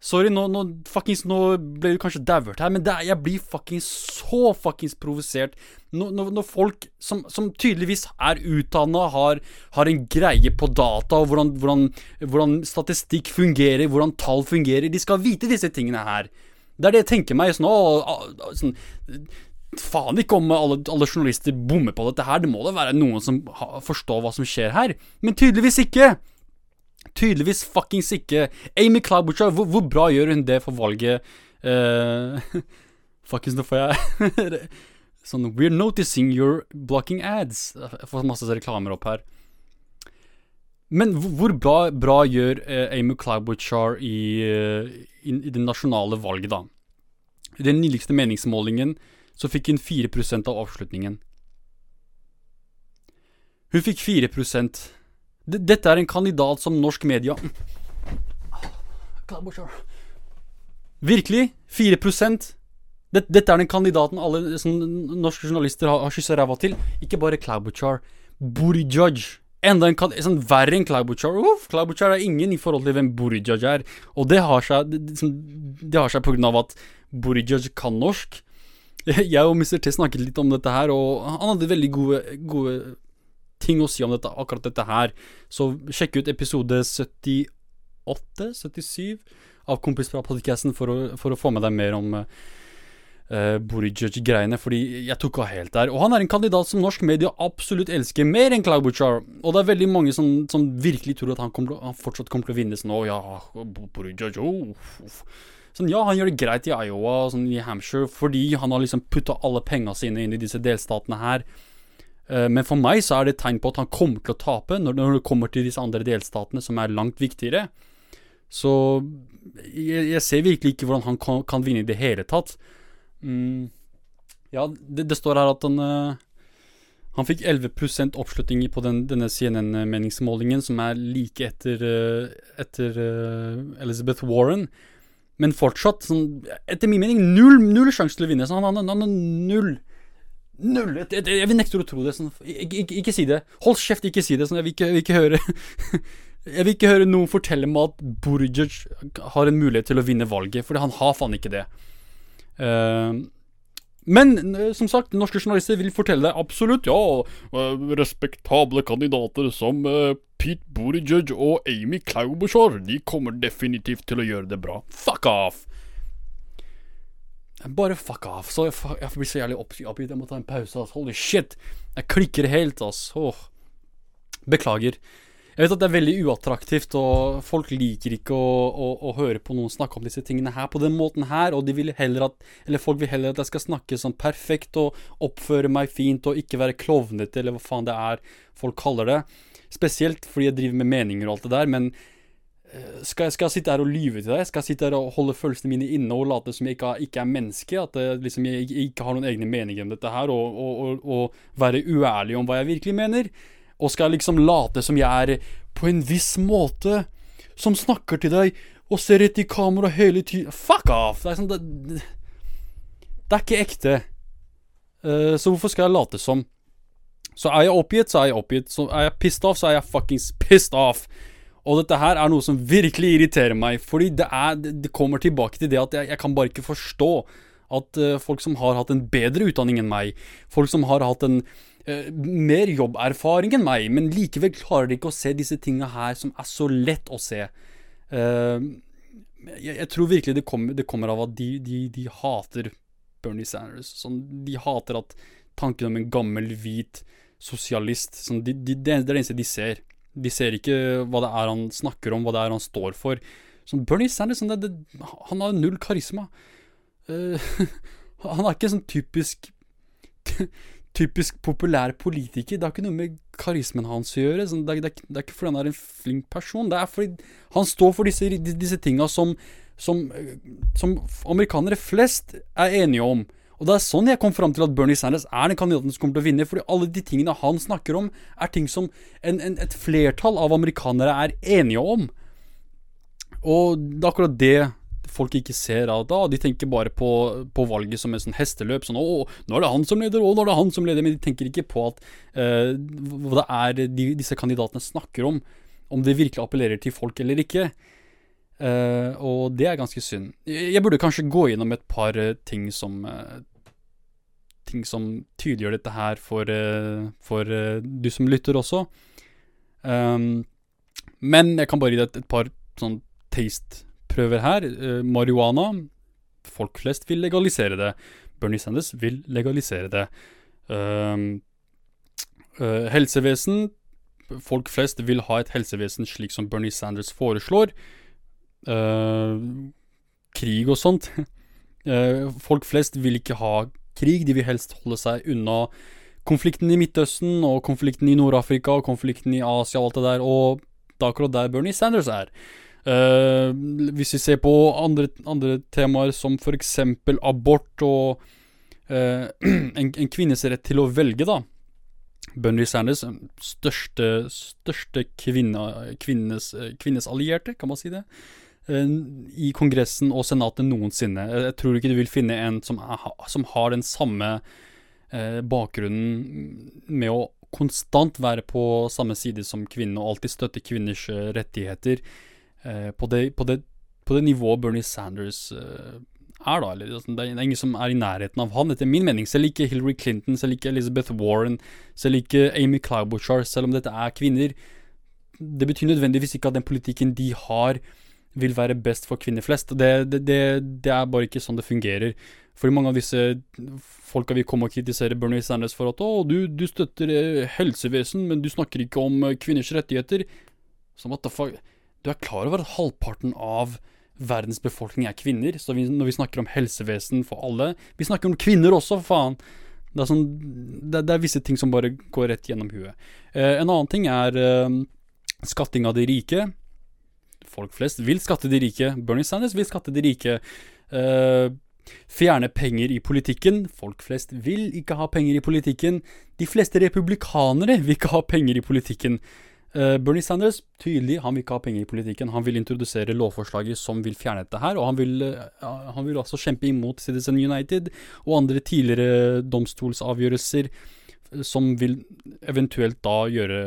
Sorry, nå, nå, fuckings, nå ble du kanskje dauert her, men er, jeg blir fuckings så fuckings provosert når, når, når, folk som, som, tydeligvis er utdanna, har, har, en greie på data og hvordan, hvordan, hvordan, statistikk fungerer, hvordan tall fungerer De skal vite disse tingene her. Det er det jeg tenker meg. Sånn, å, sånn Faen ikke om alle, alle, journalister bommer på dette her. Det må da være noen som forstår hva som skjer her. Men tydeligvis ikke. Tydeligvis fuckings ikke. Amy Klobuchar, hvor, hvor, bra gjør hun det for valget? Uh, fuckings, nå får jeg Sånn We're noticing you're blocking ads. Jeg får masse reklamer opp her. Men hvor bra, bra gjør uh, Amy Klobuchar i, uh, i, i, det nasjonale valget, da? I den nyligste meningsmålingen så fikk hun 4 av avslutningen. Hun fikk 4 D dette er en kandidat som norsk media Virkelig? 4 dette, dette er den kandidaten alle norske journalister har, har kyssa ræva til. Ikke bare Klaubuchar. Burijaj. Enda en kandidat sånn verre enn Klaubuchar. Uff, Klobuchar er ingen i forhold til hvem Burijaj er. Og det har seg Det, det, det har seg av at Burijaj kan norsk. Jeg og Mr. T snakket litt om dette her, og han hadde veldig gode, gode ting å si om dette, akkurat dette her. Så sjekk ut episode 78, 77 av Kompis fra podcasten for, for, å få med deg mer om uh, Buttigieg-greiene, fordi jeg tok av helt der. Og han er en kandidat som norsk media absolutt elsker, mer enn Cloud Butchar. Og det er veldig mange som, som virkelig tror at han, kommer, han, fortsatt kommer til å vinne sånn Å ja, Buttigieg oh, Sånn, ja, han gjør det greit i Iowa og sånn, i Hampshire fordi han har liksom putta alle penga sine inn i disse delstatene her. Eh, men for meg så er det et tegn på at han kommer til å tape når, det kommer til disse andre delstatene, som er langt viktigere. Så jeg, jeg ser virkelig ikke hvordan han kan, kan vinne i det hele tatt. Mm, ja, det, det, står her at han uh, Han fikk 11% oppslutning på den, denne CNN-meningsmålingen, som er like etter, uh, etter Elizabeth Warren. Men fortsatt, sånn, etter min mening, null, null sjanse til å vinne. Sånn, han har null Null! Jeg, jeg, jeg vil nekte å tro det. Sånn. Ikke, ikke, ikke, si det. Hold kjeft, ikke si det. Sånn. Jeg, vil ikke, jeg, vil ikke, høre Jeg vil ikke høre noen fortelle meg at Burjic har en mulighet til å vinne valget, Fordi han har faen ikke det. Uh, men som sagt, norske journalister vil fortelle deg absolutt, ja, uh, respektable kandidater som uh, Pete Buttigieg og Amy Klobuchar, de kommer definitivt til å gjøre det bra. Fuck off! Bare fuck off. Så jeg, jeg blir så jævlig oppgitt. Jeg må ta en pause. ass. Holy shit. Jeg klikker helt, ass. Åh. Beklager. Jeg vet at det er veldig uattraktivt, og folk liker ikke å, å, å, høre på noen snakke om disse tingene her på den måten her, og de vil heller at Eller folk vil heller at jeg skal snakke sånn perfekt og oppføre meg fint og ikke være klovnete, eller hva faen det er folk kaller det. Spesielt fordi jeg driver med meninger og alt det der, men Eh, skal jeg, skal jeg, sitte her og lyve til deg? Skal jeg sitte her og holde følelsene mine inne og late som jeg ikke, ikke er menneske? At jeg, liksom, jeg, jeg, ikke har noen egne meninger om dette her, og, og, og, og, være uærlig om hva jeg virkelig mener? Og skal liksom late som jeg er på en viss måte, som snakker til deg og ser rett i kamera hele tiden Fuck off! Det er, sånn, det, det er ikke ekte. Uh, så hvorfor skal jeg late som? Så er jeg oppgitt, så er jeg oppgitt. Så er jeg pissed off, så er jeg fuckings pissed off. Og dette her er noe som virkelig irriterer meg, fordi det, er, det kommer tilbake til det at jeg, jeg kan bare ikke forstå at uh, folk som har hatt en bedre utdanning enn meg, folk som har hatt en uh, mer jobberfaring enn meg, men likevel klarer de ikke å se disse tingene her som er så lett å se. Uh, jeg, jeg, tror virkelig det kommer, det kommer av at de, de, de, hater Bernie Sanders. Sånn, de hater at tanken om en gammel, hvit sosialist sånn, de, Det er det eneste de ser. De ser ikke hva det er han snakker om, hva det er han står for. Sånn Bernie Sanders sånn, det, det, han har null karisma. Uh, han er ikke sånn typisk typisk populær politiker. Det har ikke noe med karismen hans å gjøre. Sånn, det, er, det, er, det, er, ikke fordi han er en flink person. Det er fordi han står for disse, disse tinga som, som, som, amerikanere flest er enige om. Og det er sånn jeg kom fram til at Bernie Sanders er den kandidaten som kommer til å vinne. Fordi alle de tingene han snakker om, er ting som en, en, et flertall av amerikanere er enige om. Og det er akkurat det folk ikke ser av da. De tenker bare på, på valget som en sånn hesteløp. Sånn 'Å, nå er det han som leder, å, nå er det han som leder.' Men de tenker ikke på at uh, hva det er de, disse kandidatene snakker om. Om det virkelig appellerer til folk eller ikke. Uh, og det er ganske synd. Jeg burde kanskje gå gjennom et par uh, ting som Ting som tydeliggjør dette her for, for du som lytter også. Um, men jeg kan bare gi deg et, et par sånn taste prøver her. Uh, marihuana. Folk flest vil legalisere det. Bernie Sanders vil legalisere det. Uh, uh, helsevesen. Folk flest vil ha et helsevesen slik som Bernie Sanders foreslår. krig og sånt. folk flest vil ikke ha krig. De vil helst holde seg unna konflikten i Midtøsten og konflikten i Nord-Afrika og konflikten i Asia og alt det der. Og det er akkurat der Bernie Sanders er. Uh, hvis vi ser på andre, andre temaer som f.eks. abort og uh, en, en, kvinnes rett til å velge, da. Bernie Sanders, største, største kvinne, kvinnes, kvinnes, allierte, kan man si det, uh, i Kongressen og Senatet noensinne. Jeg tror ikke du vil finne en som, er, som har den samme bakgrunnen med å konstant være på samme side som kvinnen og alltid støtte kvinners rettigheter. Eh, på, det, på, det, på, det, nivået Bernie Sanders uh, er, da. Eller, altså, det er ingen som er i nærheten av han, etter min mening. Selv ikke Hillary Clinton, selv ikke Elizabeth Warren, selv ikke Amy Klobuchar, selv om dette er kvinner. Det betyr nødvendigvis ikke at den politikken de har, vil være best for kvinner flest. Det, det, det, det er bare ikke sånn det fungerer. Fordi mange av disse folka vil komme og kritisere Bernie Sanders for at 'Å, du, du støtter eh, helsevesen, men du snakker ikke om kvinners rettigheter'. Så what the fuck? Du er klar over at halvparten av verdens befolkning er kvinner? Så vi, når vi snakker om helsevesen for alle Vi snakker om kvinner også, for faen! Det er, sånn, det, det er visse ting som bare går rett gjennom huet. Eh, en annen ting er eh, skatting av de rike. Folk flest vil skatte de rike. Bernie Sanders vil skatte de rike. Eh, fjerne penger i politikken. Folk flest vil ikke ha penger i politikken. De fleste republikanere vil ikke ha penger i politikken. Uh, Bernie Sanders, tydelig, han vil ikke ha penger i politikken. Han vil introdusere lovforslaget som vil fjerne dette her. Og han vil, uh, han vil også kjempe imot Citizen United og andre tidligere domstolsavgjørelser uh, som vil eventuelt da gjøre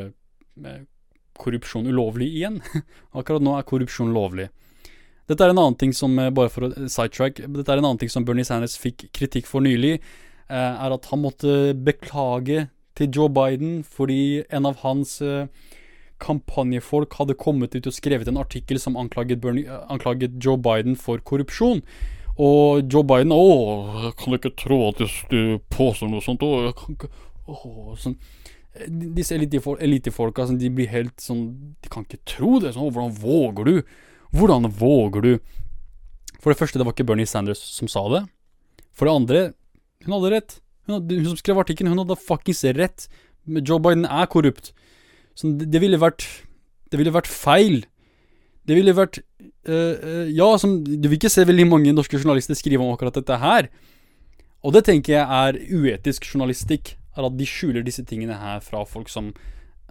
korrupsjon ulovlig igjen. Akkurat nå er korrupsjon lovlig. Dette er en annen ting som, bare for å sidetrack, dette er en annen ting som Bernie Sanders fikk kritikk for nylig, er at han måtte beklage til Joe Biden fordi en av hans kampanjefolk hadde kommet ut og skrevet en artikkel som anklaget, Bernie, anklaget Joe Biden for korrupsjon. Og Joe Biden Å, kan ikke tro at du påstår noe sånt. Å, jeg kan ikke å, sånn. Disse elitefolka elite sånn, de blir helt sånn De kan ikke tro det. Sånn, hvordan våger du? Hvordan våger du? For det første, det var ikke Bernie Sanders som sa det. For det andre, hun hadde rett. Hun, hadde, hun som skrev artikkelen, hun hadde fuckings rett. Joe Biden er korrupt. Sånn, det, det, ville vært Det ville vært feil. Det ville vært uh, uh, Ja, som, du vil ikke se veldig mange norske journalister skrive om akkurat dette her. Og det tenker jeg er uetisk journalistikk. Er at de skjuler disse tingene her fra folk som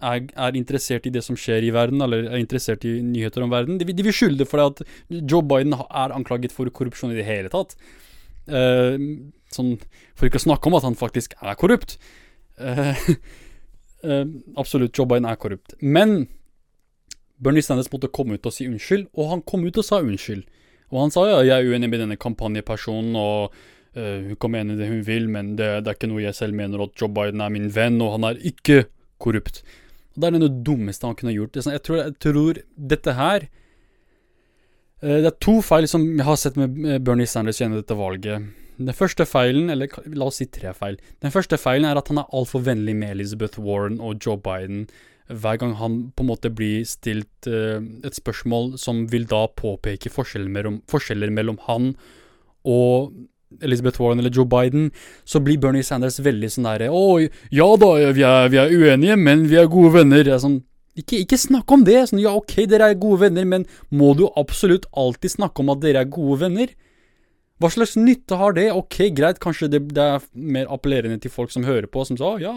er, er, interessert i det som skjer i verden, eller er interessert i nyheter om verden. De, de vil skylde for det at Joe Biden er anklaget for korrupsjon i det hele tatt. Uh, sånn, for ikke å snakke om at han faktisk er korrupt. Uh, Uh, absolutt, Joe Biden er korrupt. Men Bernie Sanders måtte komme ut og si unnskyld, og han kom ut og sa unnskyld. Og han sa ja, jeg er uenig med denne kampanjepersonen, og uh, hun kan mene det hun vil, men det, det, er ikke noe jeg selv mener, at Joe Biden er min venn, og han er ikke korrupt. Og Det er det dummeste han kunne gjort. Sånn, jeg tror, jeg tror dette her uh, Det er to feil som jeg har sett med Bernie Sanders gjennom dette valget. Den første feilen, eller la oss si tre feil. Den første feilen er at han er altfor vennlig med Elizabeth Warren og Joe Biden hver gang han på en måte blir stilt uh, et spørsmål som vil da påpeke forskjeller mellom, forskjeller mellom han og Elizabeth Warren eller Joe Biden, så blir Bernie Sanders veldig sånn derre Å, ja da, vi er, vi er, uenige, men vi er gode venner. Jeg er sånn ikke, ikke snakk om det. Sånn, ja, ok, dere er gode venner, men må du absolutt alltid snakke om at dere er gode venner? Hva slags nytte har det? Ok, greit, kanskje det, det er mer appellerende til folk som hører på, som sa ja,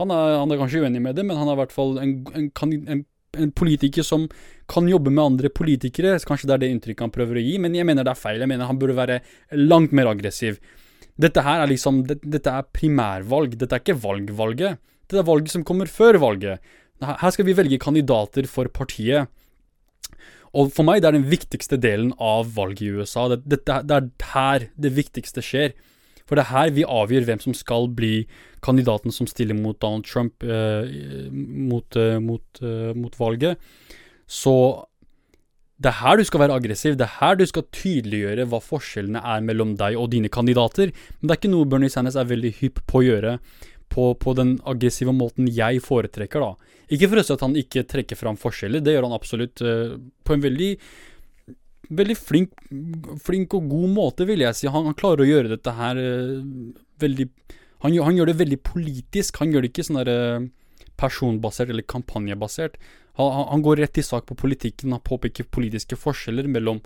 han er, han er kanskje uenig med det, men han er i hvert fall en, en, en, en politiker som kan jobbe med andre politikere. Kanskje det er det inntrykket han prøver å gi, men jeg mener det er feil. Jeg mener han burde være langt mer aggressiv. Dette her er liksom det, Dette er primærvalg. Dette er ikke valgvalget. Dette er valget som kommer før valget. Her skal vi velge kandidater for partiet. Og for meg det er den viktigste delen av valget i USA. Det, det, det er her det viktigste skjer. For det er her vi avgjør hvem som skal bli kandidaten som stiller mot Donald Trump eh, mot, eh, mot, eh, mot, valget. Så det er her du skal være aggressiv. Det er her du skal tydeliggjøre hva forskjellene er mellom deg og dine kandidater. Men det er ikke noe Bernie Sanders er veldig hypp på å gjøre på, på den aggressive måten jeg foretrekker, da. Ikke for å si at han ikke trekker fram forskjeller, det gjør han absolutt uh, på en veldig veldig flink, flink, og god måte, vil jeg si. Han, han klarer å gjøre dette her uh, veldig han, han, gjør det veldig politisk. Han gjør det ikke sånn der uh, personbasert eller kampanjebasert. Han, han, går rett i sak på politikken. Han påpeker politiske forskjeller mellom,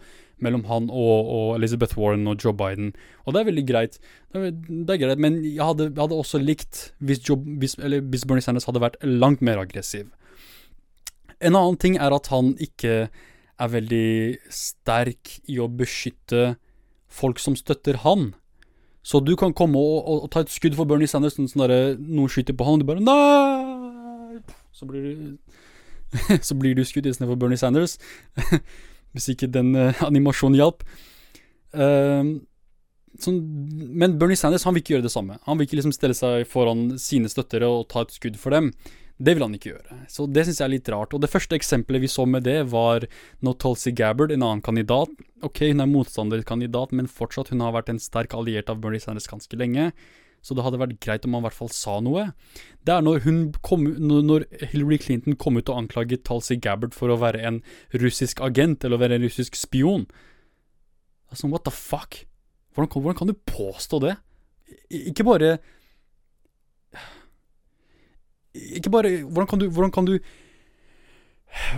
mellom han og, og, Elizabeth Warren og Joe Biden. Og det er veldig greit. Det er, det er greit, Men jeg hadde, jeg hadde også likt hvis, Joe, hvis, hvis Bernie Sanders hadde vært langt mer aggressiv. En annen ting er at han ikke er veldig sterk i å beskytte folk som støtter han. Så du kan komme og, og, og ta et skudd for Bernie Sanders, sånn der noen skyter på han, og du bare Nei! Så blir du Så blir du skutt istedenfor Bernie Sanders. Hvis ikke den uh, animasjonen hjalp. Uh, men Bernie Sanders han vil ikke gjøre det samme. Han vil ikke liksom stelle seg foran sine støttere og ta et skudd for dem. Det vil han ikke gjøre. Så det syns jeg er litt rart. Og det første eksempelet vi så med det, var når Tulsi Gabbard, en annen kandidat Ok, hun er motstanderkandidat, men fortsatt hun har vært en sterk alliert av Bernie Sanders ganske lenge. Så det hadde vært greit om han i hvert fall sa noe. Det er når, kom, når Hillary Clinton kom ut og anklaget Tulsi Gabbard for å være en russisk agent, eller å være en russisk spion. Altså, what the fuck? Hvordan, hvordan kan du påstå det? Ikke bare ikke bare Hvordan kan du Hvordan kan du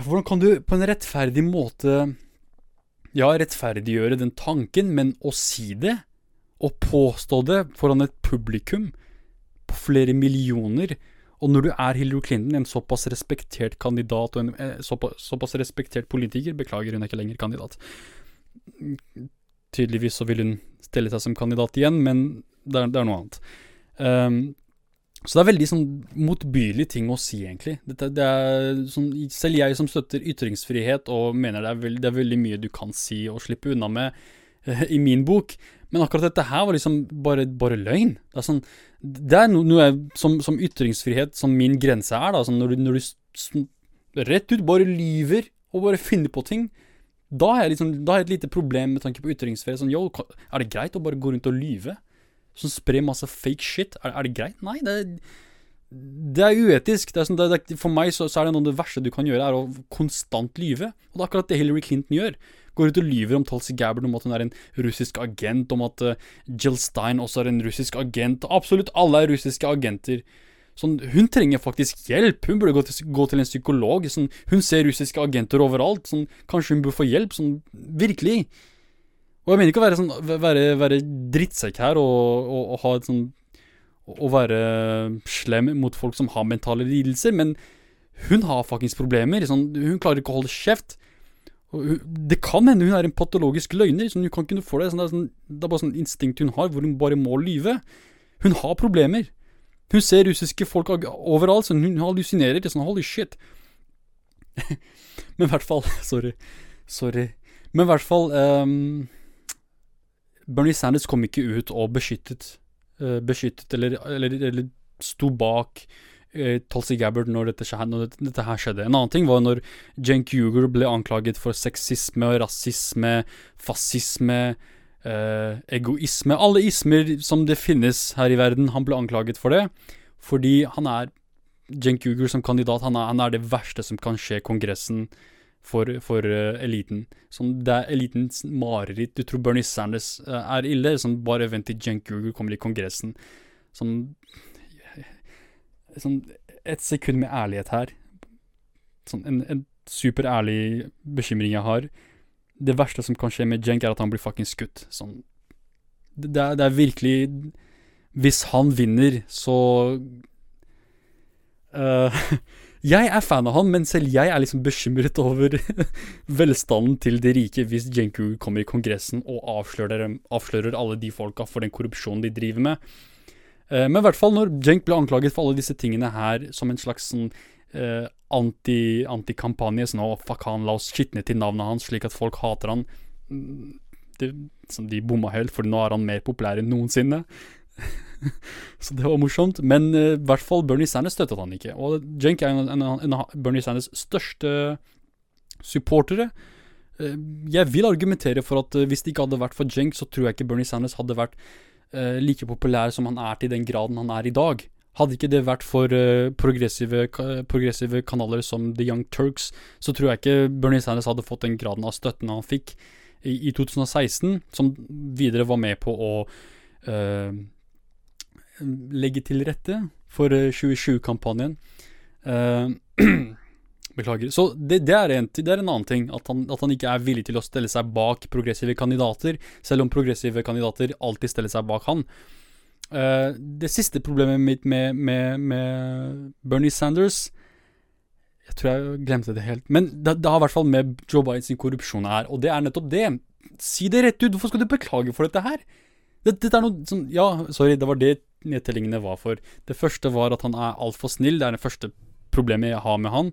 Hvordan kan du på en rettferdig måte Ja, rettferdiggjøre den tanken, men å si det, og påstå det foran et publikum på flere millioner og når du er Hillary Clinton, en såpass respektert kandidat og en eh, såpass, såpass, respektert politiker Beklager, hun er ikke lenger kandidat. Tydeligvis så vil hun stelle seg som kandidat igjen, men det er, det er noe annet. Um, så det er veldig sånn motbydelig ting å si, egentlig. Dette, det sånn, selv jeg som støtter ytringsfrihet og mener det er, veld, det er, veldig mye du kan si og slippe unna med uh, i min bok, men akkurat dette her var liksom bare, bare løgn. Det er, sånn, det er noe, noe som, som, ytringsfrihet, som min grense er, da. Sånn når du, når du rett ut bare lyver og bare finner på ting. Da har jeg, liksom, jeg et lite problem med tanke på ytringsfrihet. Sånn, yo, er det greit å bare gå rundt og lyve? som sprer masse fake shit. Er, er det greit? Nei, det, det er uetisk. Det er sånn, det, for meg så, så, er det noe av det verste du kan gjøre, er å konstant lyve. Og det er akkurat det Hillary Clinton gjør. Går ut og lyver om Tulsi Gabbard, om at hun er en russisk agent, om at uh, Jill Stein også er en russisk agent. Absolutt alle er russiske agenter. Sånn, hun trenger faktisk hjelp. Hun burde gå til, gå til en psykolog. Sånn, hun ser russiske agenter overalt. Sånn, kanskje hun burde få hjelp. Sånn, virkelig. Og jeg mener ikke å være, sånn, være, være drittsekk her og, og, og, ha et sånn Å være slem mot folk som har mentale lidelser, men hun har faktisk problemer. Sånn, hun klarer ikke å holde kjeft. Det kan hende hun er en patologisk løgner. Sånn, hun kan ikke det. Sånn, det, sånn, det er bare sånn instinkt hun har, hvor hun bare må lyve. Hun har problemer. Hun ser russiske folk overalt, så hun hallusinerer. Sånn, holy shit. Men i hvert fall Sorry. Sorry. Men i hvert fall um, Bernie Sanders kom ikke ut og beskyttet, uh, beskyttet eller, eller, eller, sto bak uh, Tulsi Gabbard når dette, når dette, her skjedde. En annen ting var når Jen Huger ble anklaget for sexisme, rasisme, fascisme, eh, egoisme Alle ismer som det finnes her i verden. Han ble anklaget for det fordi han er Jen Huger som kandidat, han er, han er det verste som kan skje Kongressen for, for uh, eliten. Sånn, det er elitens mareritt. Du tror Bernie Sanders uh, er ille? Sånn, bare vent til Jen Google kommer i Kongressen. Sånn, sånn Et sekund med ærlighet her. Sånn, en, en superærlig bekymring jeg har. Det verste som kan skje med Jenk, er at han blir fucking skutt. Sånn det det er virkelig Hvis han vinner, så uh, Jeg er fan av han, men selv jeg er liksom bekymret over velstanden til de rike hvis Jenku kommer i Kongressen og avslører, avslører, alle de folka for den korrupsjonen de driver med. Uh, men i hvert fall når Jenk ble anklaget for alle disse tingene her som en slags sånn eh, anti-kampanje, anti sånn å fuck han, la oss skitne til navnet hans slik at folk hater han. Det, som de bomma helt, for nå er han mer populær enn noensinne. så det var morsomt. Men uh, i hvert fall Bernie Sanders støttet han ikke. Og Jenk er en, av Bernie Sanders største supportere. Uh, jeg vil argumentere for at hvis det ikke hadde vært for Jenk, så tror jeg ikke Bernie Sanders hadde vært like populær som han er til den graden han er i dag. Hadde ikke det vært for progressive, progressive, kanaler som The Young Turks, så tror jeg ikke Bernie Sanders hadde fått den graden av støtten han fikk i, i 2016, som videre var med på å legge til rette for 2020-kampanjen. Uh, eh, Beklager. Så det, det, er en, det, er en, annen ting, at han, at han, ikke er villig til å stelle seg bak progressive kandidater, selv om progressive kandidater alltid steller seg bak han. Uh, det siste problemet mitt med, med, med, Bernie Sanders Jeg tror jeg glemte det helt. Men det, det har i hvert fall med Joe Bidens korrupsjon her, og det er nettopp det. Si det rett ut. Hvorfor skal du beklage for dette her? Dette er noe som Ja, sorry, det var det nedtellingene var for. Det første var at han er altfor snill. Det er det første problemet jeg har med han,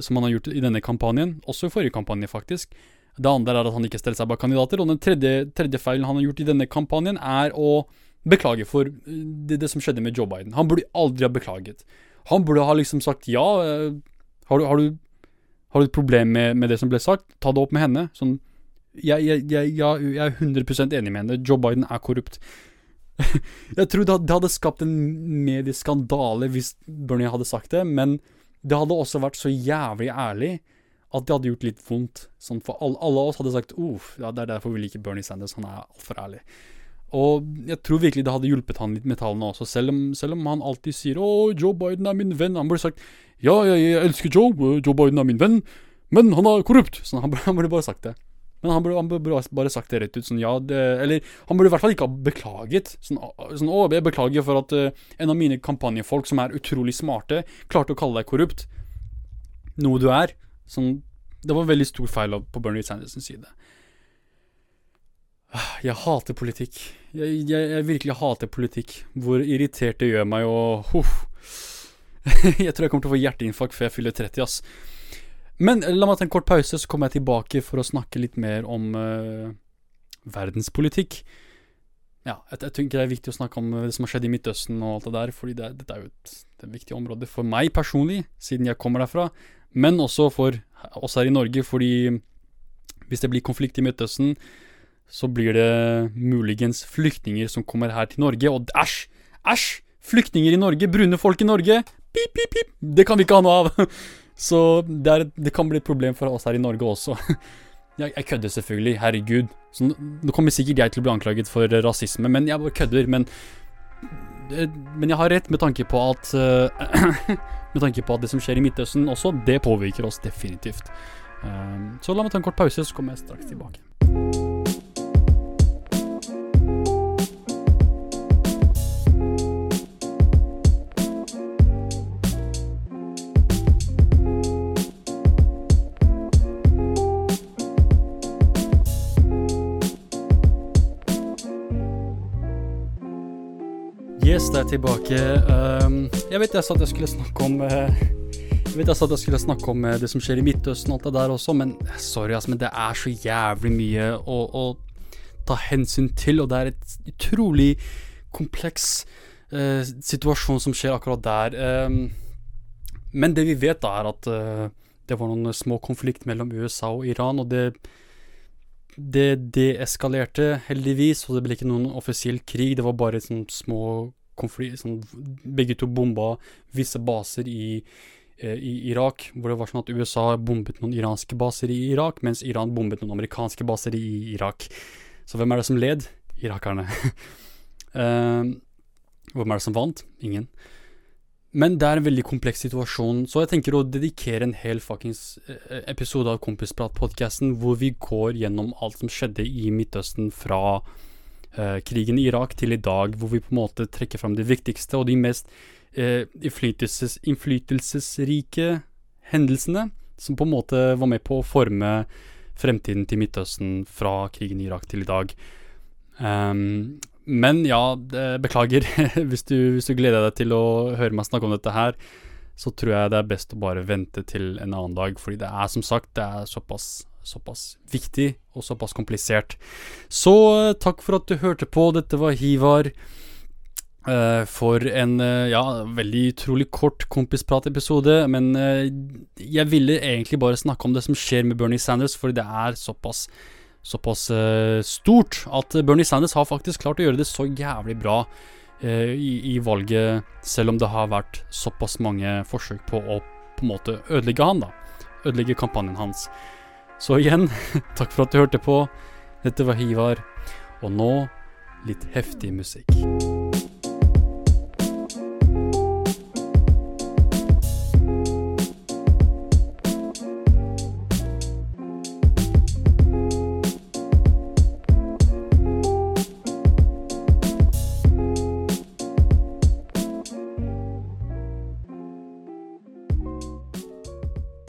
som han har gjort i denne kampanjen. Også i forrige kampanje, faktisk. Det andre er at han ikke stiller seg bak kandidater. Og den tredje, tredje feilen han har gjort i denne kampanjen, er å beklage for eh, det, det, som skjedde med Joe Biden. Han burde aldri ha beklaget. Han burde ha liksom sagt ja. Eh, har du, har du, har du et problem med, med, det som ble sagt? Ta det opp med henne. Sånn, jeg, jeg, jeg, jeg er 100 enig med henne. Joe Biden er korrupt. jeg tror det hadde skapt en medieskandale hvis Bernie hadde sagt det, men det hadde også vært så jævlig ærlig at det hadde gjort litt vondt. Sånn for alle, alle oss hadde sagt uff, ja, det er derfor vi liker Bernie Sanders, han er altfor ærlig. Og jeg tror virkelig det hadde hjulpet han litt med tallene også, selv om, selv om han alltid sier 'Å, Joe Biden er min venn'. Han burde sagt 'Ja, jeg, jeg elsker Joe, Joe Biden er min venn', men han er korrupt'. Så han, han burde bare sagt det. Men han burde, han burde, bare sagt det rett ut. Sånn, ja, det, eller han burde i hvert fall ikke ha beklaget. Sånn, sånn å, jeg beklager for at uh, en av mine kampanjefolk, som er utrolig smarte, klarte å kalle deg korrupt. Noe du er. Sånn, det var veldig stor feil på Bernie Sanders' side. Jeg hater politikk. Jeg, jeg, jeg, virkelig hater politikk. Hvor irritert det gjør meg, og huff. jeg tror jeg kommer til å få hjerteinfarkt før jeg fyller 30, ass. Men la meg ta en kort pause, så kommer jeg tilbake for å snakke litt mer om uh, verdenspolitikk. Ja, jeg, jeg tenker det er viktig å snakke om det som har skjedd i Midtøsten og alt det der, fordi det, dette er jo et, et viktig område for meg personlig, siden jeg kommer derfra, men også for oss her i Norge, fordi hvis det blir konflikt i Midtøsten, så blir det muligens flyktninger som kommer her til Norge, og æsj! Æsj! Flyktninger i Norge, brune folk i Norge, pip, pip, pip! Det kan vi ikke ha noe av! Så det, er, det, kan bli et problem for oss her i Norge også. Jeg, jeg kødder selvfølgelig, herregud. Så nå kommer sikkert jeg til å bli anklaget for rasisme, men jeg bare kødder. Men, men jeg har rett med tanke på at Med tanke på at det som skjer i Midtøsten også, det påvirker oss definitivt. Um, så la meg ta en kort pause, så kommer jeg straks tilbake. Yes, det er tilbake. Um, jeg vet jeg sa at jeg skulle snakke om uh, Jeg vet jeg sa at jeg skulle snakke om uh, det som skjer i Midtøsten og alt det der også, men sorry, altså, men det er så jævlig mye å, å ta hensyn til, og det er et utrolig kompleks uh, situasjon som skjer akkurat der. Um, men det vi vet, da, er at det var noen små konflikt mellom USA og Iran, og det det deeskalerte, heldigvis, og det ble ikke noen offisiell krig. Det var bare sånne små konflikt sånn, Begge to bomba visse baser i eh, i Irak, hvor det var sånn at USA bombet noen iranske baser i Irak, mens Iran bombet noen amerikanske baser i Irak. Så hvem er det som led? Irakerne. eh, hvem er det som vant? Ingen. Men det er en veldig kompleks situasjon, så jeg tenker å dedikere en hel fuckings eh, episode av Kompisprat-podkasten hvor vi går gjennom alt som skjedde i Midtøsten fra krigen i Irak til i dag, hvor vi på en måte trekker fram det viktigste og de mest uh, innflytelses, innflytelsesrike hendelsene som på en måte var med på å forme fremtiden til Midtøsten fra krigen i Irak til i dag. Um, men ja, beklager. hvis, du, hvis, du, gleder deg til å høre meg snakke om dette her, så tror jeg det er best å bare vente til en annen dag. Fordi det er som sagt det er såpass, såpass viktig og såpass komplisert. Så eh, takk for at du hørte på. Dette var Hivar. Uh, for en uh, ja, veldig utrolig kort kompisprat-episode. Men uh, jeg ville egentlig bare snakke om det som skjer med Bernie Sanders, fordi det er såpass såpass stort at Bernie Sanders har faktisk klart å gjøre det så jævlig bra i, i, valget, selv om det har vært såpass mange forsøk på å på en måte ødelegge han, da. Ødelegge kampanjen hans. Så igjen, takk for at du hørte på. Dette var Hivar, og nå litt heftig musikk.